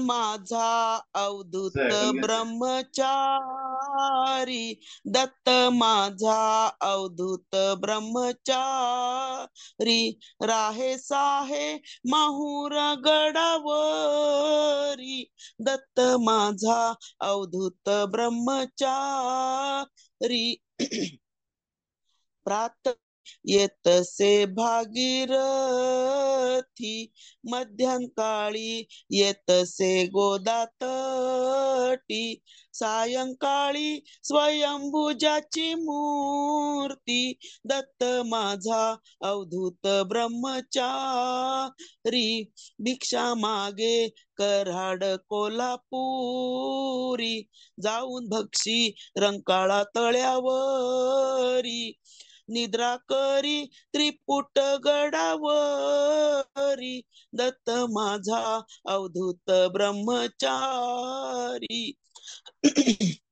माझा अवधूत. ब्रह्मचारी. दत्त माझा अवधूत ब्रह्मचारी. राहे साहे माहूर गडावरी. दत्त माझा अवधूत ब्रह्मचारी. प्रात येतसे भागीरथी मध्यंकाळी येतसे गोदातटी सायंकाळी स्वयंभुजाची मूर्ती दत्त माझा अवधूत ब्रह्मचारी भिक्षा मागे कराड कोल्हापुरी जाऊन भक्षी रंकाळा तळ्यावरी निद्रा करी त्रिपुट गडावरी दत्त माझा अवधूत ब्रह्मचारी.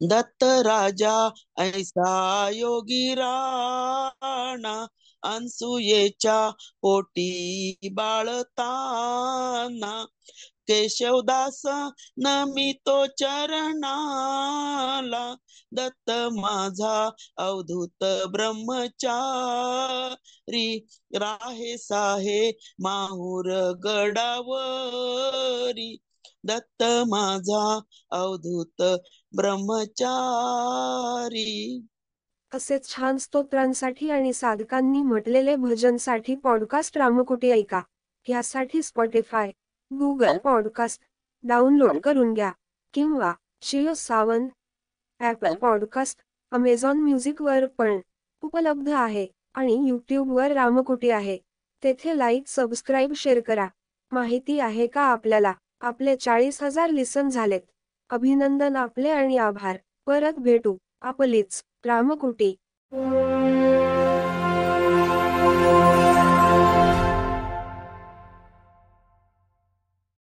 दत्त राजा ऐसा योगी राणा अनसुयेच्या पोटी बाळताना. केशवदास नमितो चरणाला. दत्त माझा अवधूत ब्रह्मचारी. राहे साहे माहूर गडावरी. दत्त माझा अवधूत ब्रह्मचारी. असे छान स्तोत्रांसाठी आणि साधकांनी म्हटलेले भजनसाठी पॉडकास्ट रामकुटी ऐका. यासाठी स्पॉटीफाय गुगल पॉडकास्ट डाउनलोड करून घ्या किंवा Jio Saavn Apple podcast Amazon म्युझिकवर पण उपलब्ध आहे आणि यूट्यूबवर रामकुटी आहे. तेथे लाईक सबस्क्राईब शेअर करा. माहिती आहे का आपल्याला? आपले चाळीस हजार लिसन झालेत. अभिनंदन आपले आणि आभार. परत भेटू. आपलीच रामकुटी.